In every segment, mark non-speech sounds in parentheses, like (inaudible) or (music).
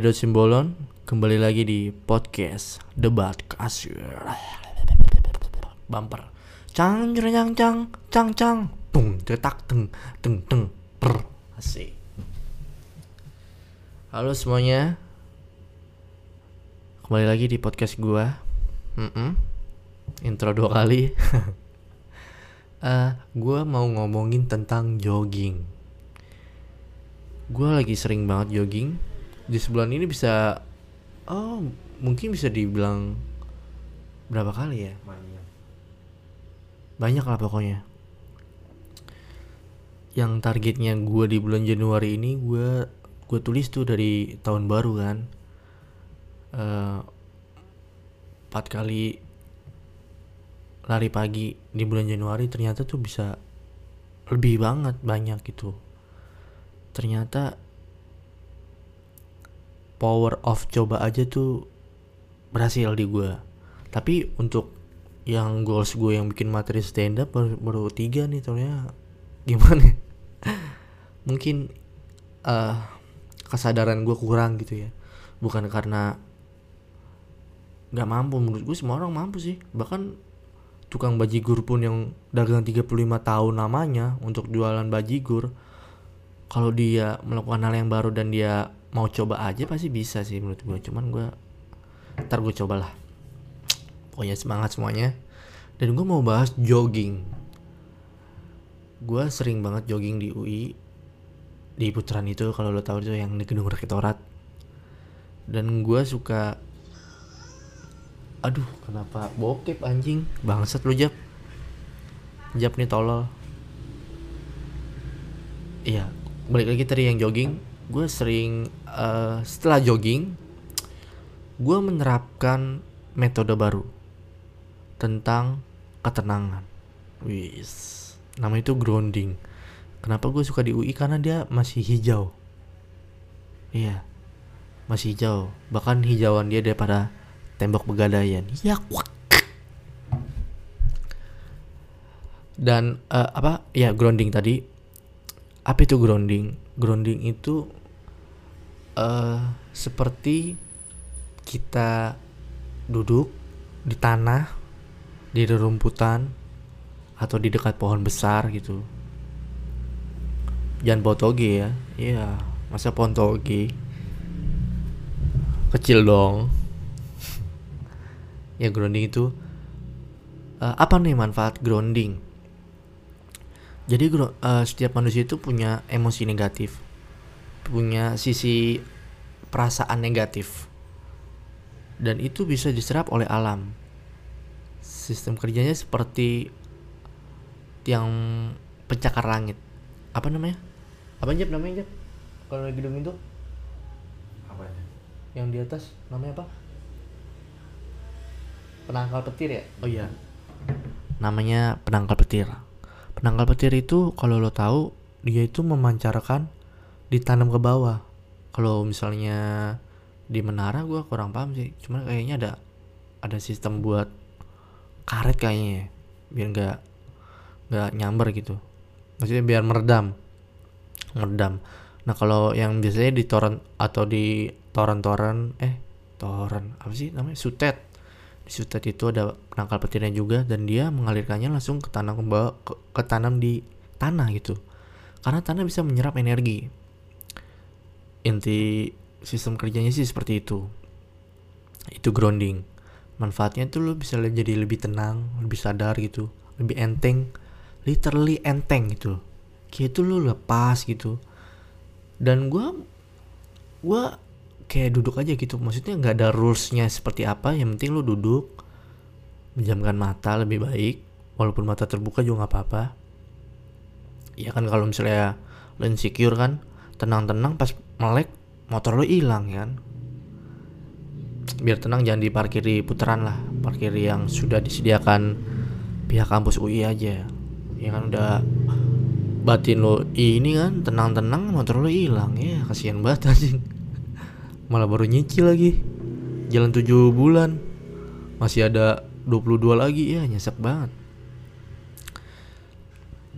gue Edo Simbolon Kembali lagi di podcast Debat Kasir. Bumper. Cang cang cang cang cang. Tung tetak teng teng teng per. Asik. Halo semuanya. Kembali lagi di podcast gue Mm-mm. Intro dua kali. (laughs) Eh, Gue mau ngomongin tentang jogging. Gue lagi sering banget jogging di sebulan ini bisa oh mungkin bisa dibilang berapa kali ya? Banyak. Lah pokoknya. Yang targetnya gue di bulan Januari ini gue gue tulis tuh dari tahun baru kan. Eh, empat kali lari pagi di bulan Januari ternyata tuh bisa lebih banget banyak gitu. Ternyata power of coba aja tuh berhasil di gue tapi untuk yang goals gue yang bikin materi stand up baru, baru tiga nih ternyata gimana? (laughs) Mungkin eh kesadaran gue kurang gitu ya. Bukan karena nggak mampu menurut gue semua orang mampu sih. Bahkan tukang bajigur pun yang dagang 35 tahun namanya untuk jualan bajigur kalau dia melakukan hal yang baru dan dia mau coba aja pasti bisa sih menurut gue cuman gue ntar gue cobalah. Pokoknya semangat semuanya. Dan gue mau bahas jogging. Gue sering banget jogging di UI di putaran itu kalau lo tahu itu yang di gedung rektorat dan gue suka aduh kenapa bokep anjing. Bangsat lu jap jap nih tolol. Iya balik lagi tadi yang jogging gue sering eh, setelah jogging gue menerapkan metode baru tentang ketenangan. Wis nama itu grounding. Kenapa gue suka di UI karena dia masih hijau. Iya masih hijau. Bahkan hijauan dia daripada tembok pegadaian ya kuak. Dan eh, apa? Ya grounding tadi apa itu grounding? Grounding itu eh seperti kita duduk di tanah di rerumputan atau di dekat pohon besar gitu. Jangan pohon toge ya. Iya masa pohon toge? Kecil dong. (laughs) Ya grounding itu eh, apa nih manfaat grounding jadi eh, setiap manusia itu punya emosi negatif, punya sisi perasaan negatif, dan itu bisa diserap oleh alam. Sistem kerjanya seperti yang pencakar langit. Apa namanya? Apa Jep namanya Jep? Kalau di gedung itu Apanya? yang di atas namanya apa? Penangkal petir ya? Oh iya. Namanya penangkal petir. Penangkal petir itu kalau lo tahu dia itu memancarkan ditanam ke bawah. Kalau misalnya di menara gua kurang paham sih. Cuman kayaknya ada ada sistem buat karet kayaknya ya. biar nggak nggak nyamber gitu. Maksudnya biar meredam. Meredam. Nah, kalau yang biasanya di toren atau di toren-toren eh toren apa sih namanya? Sutet di sutet itu ada penangkal petirnya juga dan dia mengalirkannya langsung ke tanam ke ke, tanam di tanah gitu. Karena tanah bisa menyerap energi. Inti sistem kerjanya sih seperti itu. Itu grounding. Manfaatnya tuh lo bisa jadi lebih tenang lebih sadar gitu lebih enteng literally enteng gitu kayak itu lo lepas gitu. Dan gua gua kayak duduk aja gitu. Maksudnya nggak ada rulesnya seperti apa yang penting lu duduk menjamkan mata lebih baik walaupun mata terbuka juga nggak apa-apa. Ya kan kalau misalnya lu insecure kan tenang-tenang pas melek motor lu hilang kan? Biar tenang jangan diparkir di putaran lah parkir yang sudah disediakan pihak kampus UI aja. Ya kan udah batin lo ini kan tenang-tenang motor lo hilang. Ya kasihan banget anjing malah baru nyicil lagi. Jalan 7 bulan. Masih ada 22 lagi. Ya nyesek banget.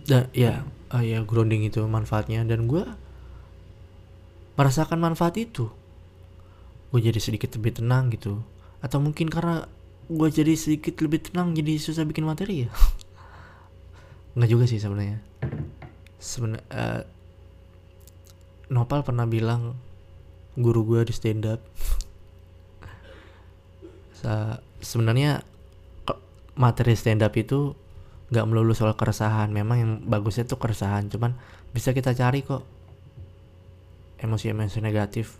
Dan ya ah, ya grounding itu manfaatnya. Dan gua merasakan manfaat itu. Gue jadi sedikit lebih tenang gitu. Atau mungkin karena gue jadi sedikit lebih tenang jadi susah bikin materi ya? (laughs) Nggak juga sih sebenarnya. Sebenarnya uh, Nopal pernah bilang guru gue di stand up. Sebenarnya materi stand up itu nggak melulu soal keresahan memang yang bagusnya tuh keresahan cuman bisa kita cari kok emosi-emosi negatif.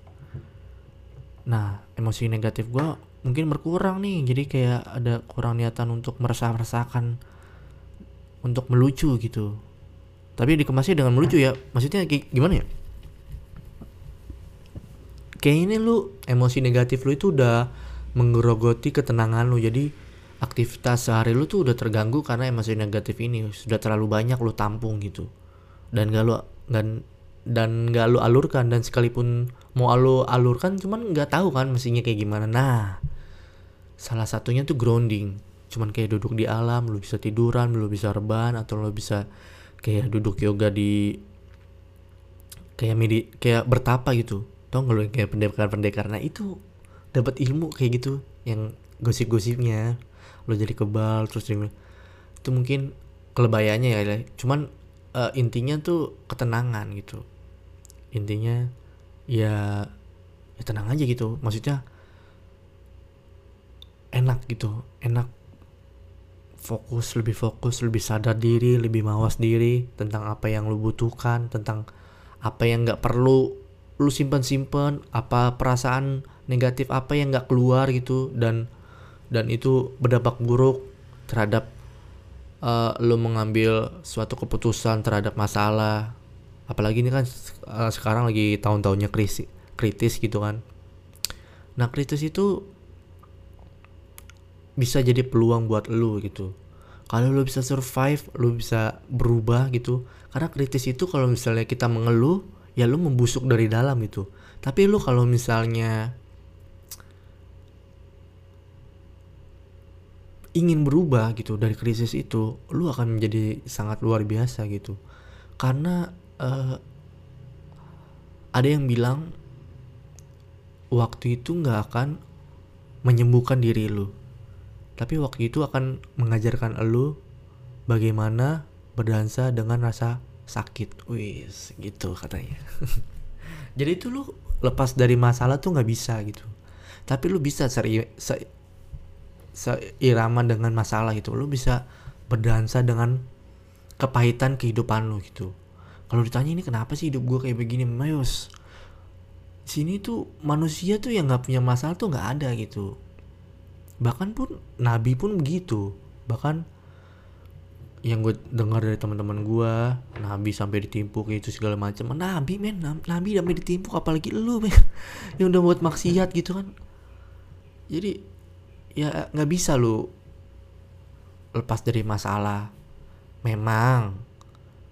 Nah emosi negatif gue mungkin berkurang nih jadi kayak ada kurang niatan untuk meresah-resahkan untuk melucu gitu. Tapi dikemasnya dengan melucu ya maksudnya gimana ya kayak ini lu emosi negatif lu itu udah menggerogoti ketenangan lu. Jadi aktivitas sehari lu tuh udah terganggu karena emosi negatif ini. Sudah terlalu banyak lu tampung gitu. Dan gak lu dan dan gak lu alurkan. Dan sekalipun mau lu alurkan cuman nggak tahu kan mestinya kayak gimana. Nah salah satunya tuh grounding. Cuman kayak duduk di alam lu bisa tiduran lu bisa rebahan atau lu bisa kayak duduk yoga di kayak medi kayak bertapa gitu tau nggak lu kayak pendekar-pendekar? Nah itu dapat ilmu kayak gitu yang gosip-gosipnya. Lo jadi kebal terus itu mungkin kelebayanya ya cuman uh, intinya tuh ketenangan gitu. Intinya ya ya tenang aja gitu. Maksudnya enak gitu. Enak fokus lebih fokus lebih sadar diri lebih mawas diri tentang apa yang lu butuhkan tentang apa yang nggak perlu lu simpan apa perasaan negatif apa yang nggak keluar gitu dan dan itu berdampak buruk terhadap uh, lo mengambil suatu keputusan terhadap masalah. Apalagi ini kan uh, sekarang lagi tahun-tahunnya krisis kritis gitu kan. Nah kritis itu bisa jadi peluang buat lo gitu. Kalau lo bisa survive lo bisa berubah gitu. Karena kritis itu kalau misalnya kita mengeluh ya lo membusuk dari dalam gitu tapi lo kalau misalnya ingin berubah gitu dari krisis itu lu akan menjadi sangat luar biasa gitu. Karena uh, ada yang bilang waktu itu nggak akan menyembuhkan diri lu. Tapi waktu itu akan mengajarkan lu bagaimana berdansa dengan rasa sakit wis gitu katanya. (laughs) Jadi itu lu lepas dari masalah tuh nggak bisa gitu. Tapi lu bisa seri, se, seirama dengan masalah gitu. Lo bisa berdansa dengan kepahitan kehidupan lo gitu. Kalau ditanya ini kenapa sih hidup gue kayak begini? Mayos sini tuh manusia tuh yang nggak punya masalah tuh nggak ada gitu. Bahkan pun nabi pun begitu. Bahkan yang gue dengar dari teman-teman gue nabi sampai ditimpuk itu segala macam. Nabi men nabi sampai ditimpuk apalagi lu men. (laughs) Yang udah buat maksiat gitu kan. Jadi ya nggak bisa lu lepas dari masalah. Memang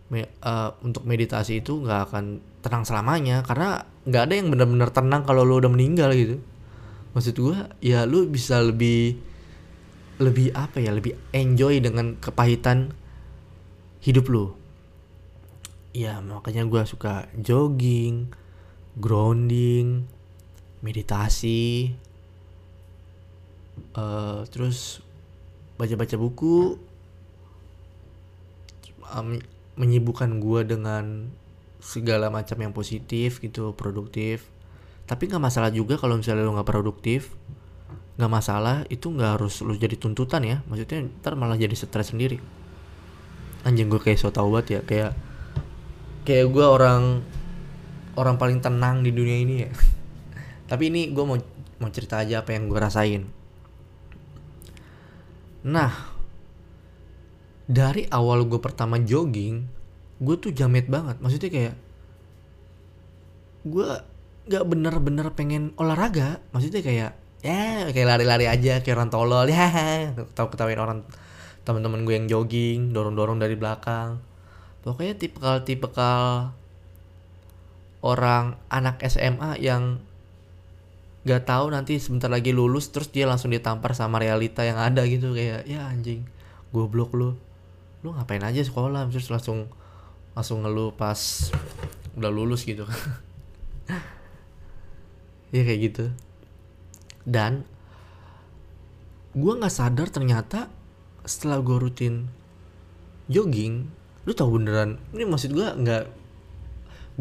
me, uh, untuk meditasi itu nggak akan tenang selamanya. Karena nggak ada yang benar-benar tenang kalau lu udah meninggal gitu. Maksud gua ya lu bisa lebih lebih apa ya lebih enjoy dengan kepahitan hidup lu. Ya makanya gua suka jogging grounding meditasi uh, terus baca-baca buku um, menyibukkan gue dengan segala macam yang positif gitu produktif. Tapi nggak masalah juga kalau misalnya lo nggak produktif. Nggak masalah itu nggak harus lo jadi tuntutan ya. Maksudnya ntar malah jadi stres sendiri anjing gue kayak so tau banget ya kayak kayak gue orang orang paling tenang di dunia ini ya (laughs) tapi ini gue mau mau cerita aja apa yang gue rasain Nah, dari awal gue pertama jogging, gue tuh jamet banget. Maksudnya kayak gue gak bener-bener pengen olahraga. Maksudnya kayak ya kayak lari-lari aja kayak orang tolol (laughs) ya tahu ketawain orang teman-teman gue yang jogging dorong-dorong dari belakang. Pokoknya tipikal-tipikal orang anak SMA yang gak tahu nanti sebentar lagi lulus terus dia langsung ditampar sama realita yang ada gitu kayak ya anjing goblok lu. Lu ngapain aja sekolah? Terus langsung langsung ngeluh pas udah lulus gitu. (laughs) Ya kayak gitu. Dan gue nggak sadar ternyata setelah gue rutin jogging lu tahu beneran ini maksud gue nggak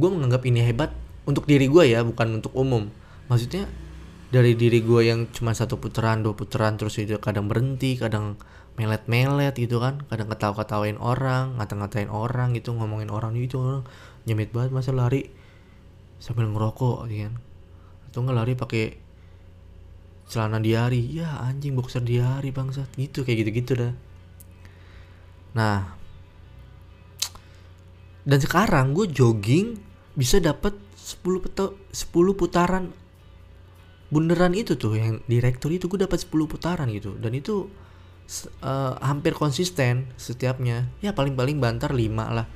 gue menganggap ini hebat untuk diri gue ya bukan untuk umum. Maksudnya dari diri gue yang cuma satu putaran dua putaran terus itu kadang berhenti kadang melet-melet gitu kan kadang ketawa-ketawain orang ngata-ngatain orang gitu ngomongin orang gitu orang nyemit banget masa lari sambil ngerokok gitu kan. Atau nggak lari pakai celana diari. Ya anjing boxer diari bangsat. Gitu kayak gitu-gitu dah. Nah dan sekarang gue jogging bisa dapat 10 peto, 10 putaran bunderan itu tuh yang direktur itu gue dapat 10 putaran gitu. Dan itu uh, hampir konsisten setiapnya. Ya paling-paling bantar 5 lah.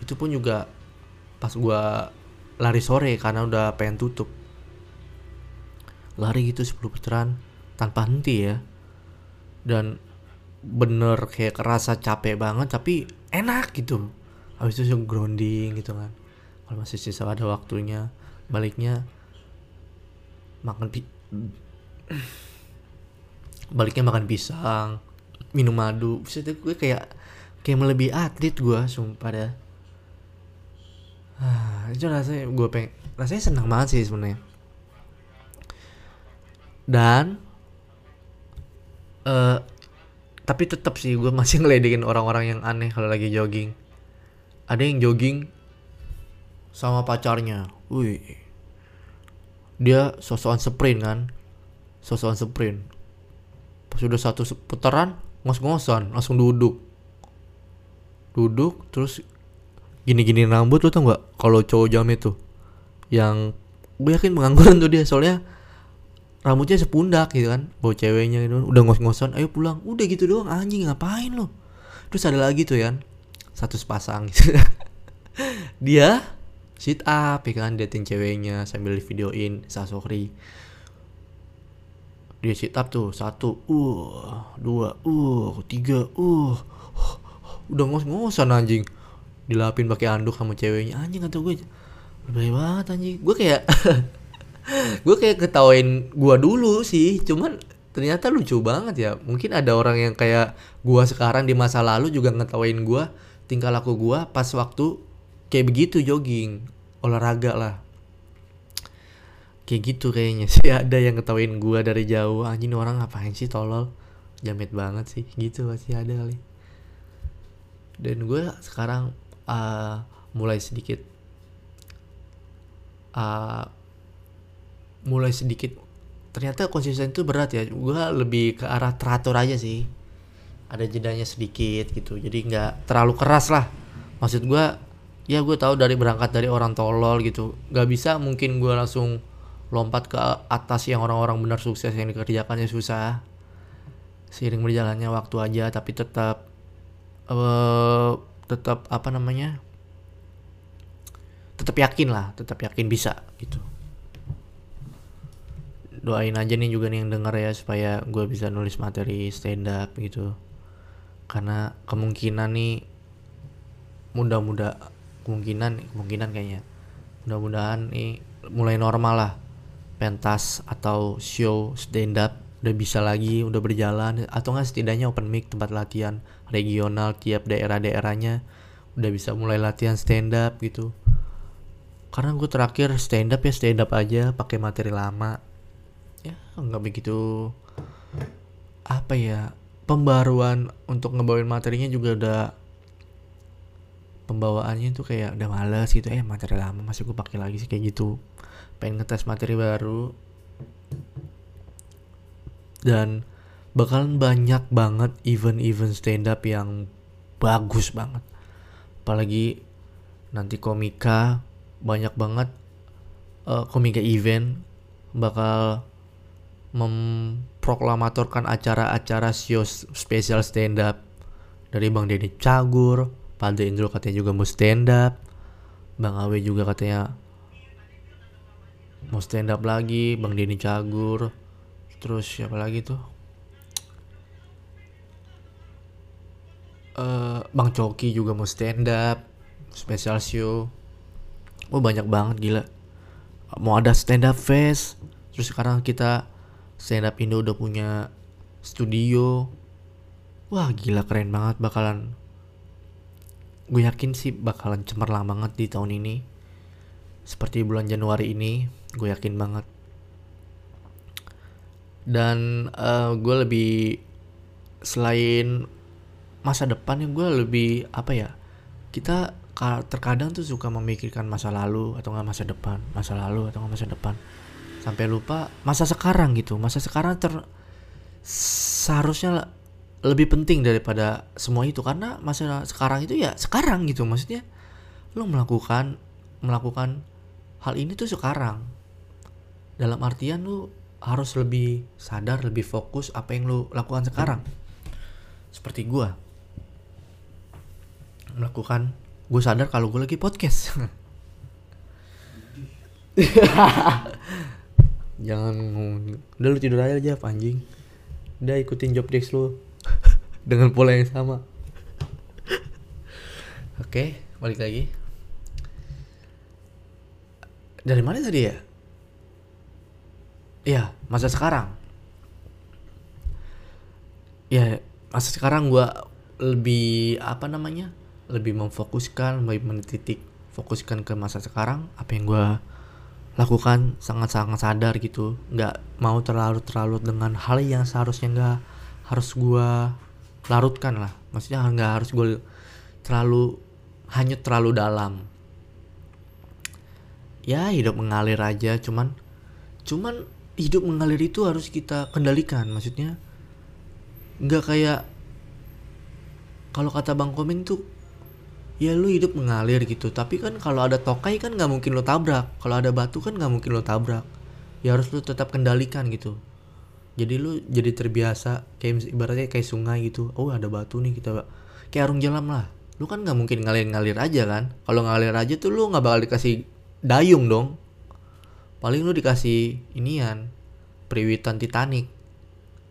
Itu pun juga pas gue lari sore karena udah pengen tutup lari gitu 10 putaran tanpa henti ya. Dan bener kayak kerasa capek banget tapi enak gitu. Habis itu grounding gitu kan. Kalau masih sisa ada waktunya baliknya makan pi baliknya makan pisang minum madu. Bisa gue kayak kayak melebihi atlet gue sumpah dah ah, itu rasanya gue pengen rasanya senang banget sih sebenarnya dan uh, tapi tetap sih gue masih (laughs) ngeledekin orang-orang yang aneh kalau lagi jogging. Ada yang jogging sama pacarnya. Wih. Dia sosokan sprint kan? Sosokan sprint. Pas udah satu putaran ngos-ngosan langsung duduk. Duduk terus gini-gini rambut lo tau nggak? Kalau cowok jam itu. Yang gue yakin pengangguran tuh dia soalnya rambutnya sepundak gitu kan. Bawa ceweknya gitu udah ngos-ngosan ayo pulang. Udah gitu doang anjing ngapain lo terus ada lagi tuh ya satu sepasang gitu. (laughs) Dia sit up ya kan dating ceweknya sambil videoin sasori dia sit up tuh satu uh dua uh tiga uh. Udah ngos-ngosan anjing. Dilapin pakai anduk sama ceweknya. Anjing atau gue. Lebih banget anjing. Gue kayak (laughs) gue kayak ketawain gue dulu sih cuman ternyata lucu banget ya. Mungkin ada orang yang kayak gue sekarang di masa lalu juga ngetawain gue tingkah laku gue pas waktu kayak begitu jogging olahraga lah. Kayak gitu kayaknya sih (laughs) ada yang ngetawain gue dari jauh anjing orang ngapain sih tolol? Jamet banget sih gitu pasti ada kali. Dan gue sekarang uh, mulai sedikit uh, mulai sedikit. Ternyata konsisten itu berat ya. Gue lebih ke arah teratur aja sih. Ada jedanya sedikit gitu. Jadi nggak terlalu keras lah. Maksud gue ya gue tahu dari berangkat dari orang tolol gitu. Nggak bisa mungkin gue langsung lompat ke atas yang orang-orang benar sukses yang dikerjakannya susah. Seiring berjalannya waktu aja tapi tetap uh, tetap apa namanya? Tetap yakin lah tetap yakin bisa gitu doain aja nih juga nih yang denger ya supaya gue bisa nulis materi stand up gitu. Karena kemungkinan nih mudah-mudah kemungkinan kemungkinan kayaknya mudah-mudahan nih mulai normal lah. Pentas atau show stand up udah bisa lagi udah berjalan atau nggak setidaknya open mic tempat latihan regional tiap daerah-daerahnya udah bisa mulai latihan stand up gitu. Karena gue terakhir stand up ya stand up aja pakai materi lama nggak begitu apa ya pembaruan untuk ngebawain materinya juga udah pembawaannya tuh kayak udah males gitu. Eh materi lama masih gue pakai lagi sih kayak gitu. Pengen ngetes materi baru. Dan bakalan banyak banget event-event stand up yang bagus banget. Apalagi nanti komika banyak banget uh, komika event bakal memproklamatorkan acara-acara show spesial stand up dari Bang Deddy Cagur, Pada Indro katanya juga mau stand up, Bang Awe juga katanya mau stand up lagi, Bang Denny Cagur, terus siapa lagi tuh? Uh, Bang Coki juga mau stand up, special show. Oh banyak banget gila. Mau ada stand up fest. Terus sekarang kita stand up Indo udah punya studio. Wah gila keren banget bakalan. Gue yakin sih bakalan cemerlang banget di tahun ini. Seperti bulan Januari ini gue yakin banget. Dan uh, gue lebih selain masa depan yang gue lebih apa ya kita terkadang tuh suka memikirkan masa lalu atau nggak masa depan masa lalu atau nggak masa depan sampai lupa masa sekarang gitu. Masa sekarang ter seharusnya lebih penting daripada semua itu. Karena masa sekarang itu ya sekarang gitu. Maksudnya lo melakukan melakukan hal ini tuh sekarang. Dalam artian lo harus lebih sadar lebih fokus apa yang lo lakukan sekarang. Seperti gue melakukan gue sadar kalau gue lagi podcast (laughs) (laughs) jangan udah lu tidur aja aja anjing. Udah ikutin job desk lu. (laughs) Dengan pola yang sama. Oke balik lagi. Dari mana tadi ya? Ya masa sekarang. Ya masa sekarang gue lebih apa namanya? Lebih memfokuskan lebih menitik fokuskan ke masa sekarang apa yang gue lakukan sangat-sangat sadar gitu. Nggak mau terlalu terlalu dengan hal yang seharusnya nggak harus gue larutkan lah. Maksudnya nggak harus gue terlalu hanyut terlalu dalam. Ya hidup mengalir aja cuman cuman hidup mengalir itu harus kita kendalikan. Maksudnya nggak kayak kalau kata bang komeng tuh ya lu hidup mengalir gitu. Tapi kan kalau ada tokai kan nggak mungkin lo tabrak. Kalau ada batu kan nggak mungkin lo tabrak. Ya harus lu tetap kendalikan gitu. Jadi lu jadi terbiasa kayak ibaratnya kayak sungai gitu. Oh ada batu nih kita kayak arung jelam lah. Lu kan nggak mungkin ngalir-ngalir aja kan. Kalau ngalir aja tuh lu nggak bakal dikasih dayung dong. Paling lu dikasih inian periwitan Titanic.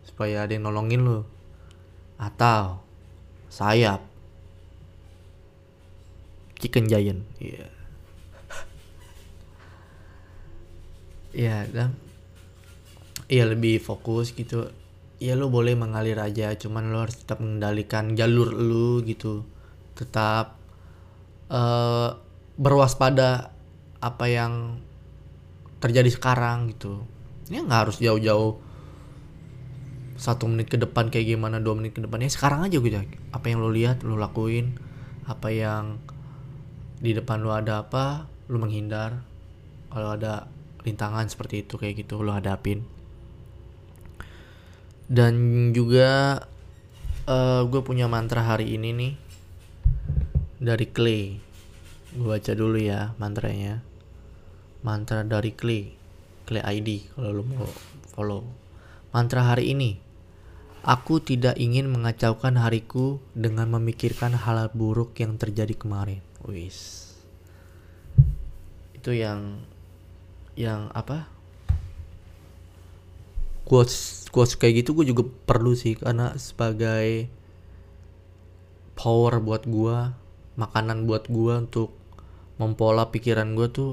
Supaya ada yang nolongin lu. Atau sayap Chicken Giant. Iya. Yeah. Iya, yeah, dan iya lebih fokus gitu. Ya lo boleh mengalir aja, cuman lo harus tetap mengendalikan jalur lu gitu. Tetap uh, berwaspada apa yang terjadi sekarang gitu. Ya nggak harus jauh-jauh satu menit ke depan kayak gimana dua menit ke depan ya sekarang aja gitu apa yang lo lihat lo lakuin apa yang di depan lu ada apa lu menghindar. Kalau ada rintangan seperti itu kayak gitu lu hadapin. Dan juga uh, eh, gue punya mantra hari ini nih dari Clay. Gue baca dulu ya mantranya. Mantra dari Clay. Clay ID kalau lu mau follow. Mantra hari ini aku tidak ingin mengacaukan hariku dengan memikirkan hal buruk yang terjadi kemarin wis. Itu yang yang apa? Quotes quotes kayak gitu gue juga perlu sih karena sebagai power buat gue makanan buat gue untuk mempola pikiran gue tuh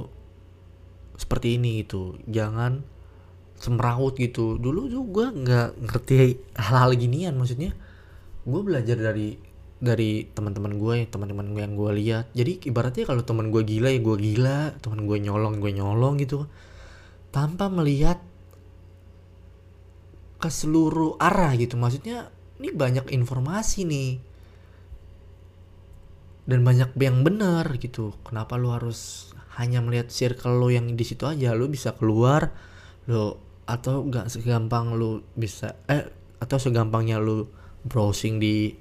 seperti ini gitu. Jangan semrawut gitu. Dulu tuh gue nggak ngerti hal-hal ginian maksudnya gue belajar dari dari teman-teman gue teman-teman gue yang gue lihat. Jadi ibaratnya kalau teman gue gila ya gue gila. Teman gue nyolong gue nyolong gitu. Tanpa melihat ke seluruh arah gitu. Maksudnya ini banyak informasi nih. Dan banyak yang benar gitu. Kenapa lu harus hanya melihat circle lo yang di situ aja? Lu bisa keluar lo atau gak segampang lu bisa eh atau segampangnya lu browsing di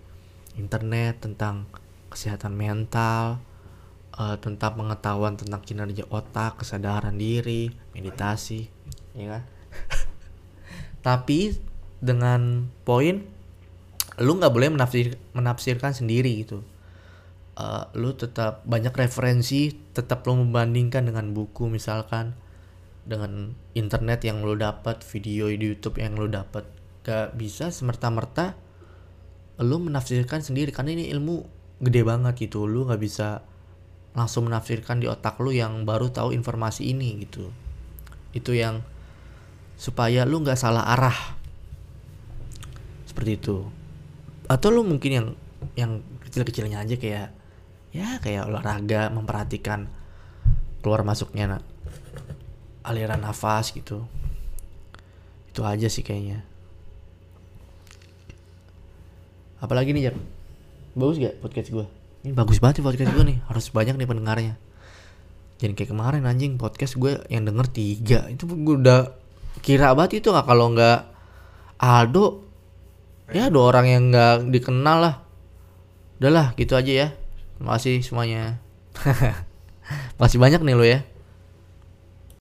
internet tentang kesehatan mental uh, tentang pengetahuan tentang kinerja otak kesadaran diri meditasi ya kan? (laughs) Tapi dengan poin lu nggak boleh menafsir menafsirkan sendiri gitu. Uh, lu tetap banyak referensi tetap lu membandingkan dengan buku misalkan dengan internet yang lu dapat video di YouTube yang lu dapat gak bisa semerta-merta lu menafsirkan sendiri karena ini ilmu gede banget gitu. Lu nggak bisa langsung menafsirkan di otak lu yang baru tahu informasi ini gitu. Itu yang supaya lu nggak salah arah. Seperti itu. Atau lu mungkin yang yang kecil-kecilnya aja kayak ya kayak olahraga memperhatikan keluar masuknya na- aliran nafas gitu. Itu aja sih kayaknya apalagi nih Jap bagus gak podcast gue ini bagus banget podcast gue nih. Harus banyak nih pendengarnya. Jangan kayak kemarin anjing podcast gue yang denger tiga. Itu gue udah kira banget itu nggak kalau nggak Aldo. Ya dua orang yang nggak dikenal lah. Udahlah gitu aja ya. Kasih semuanya. (laughs) Masih banyak nih lo ya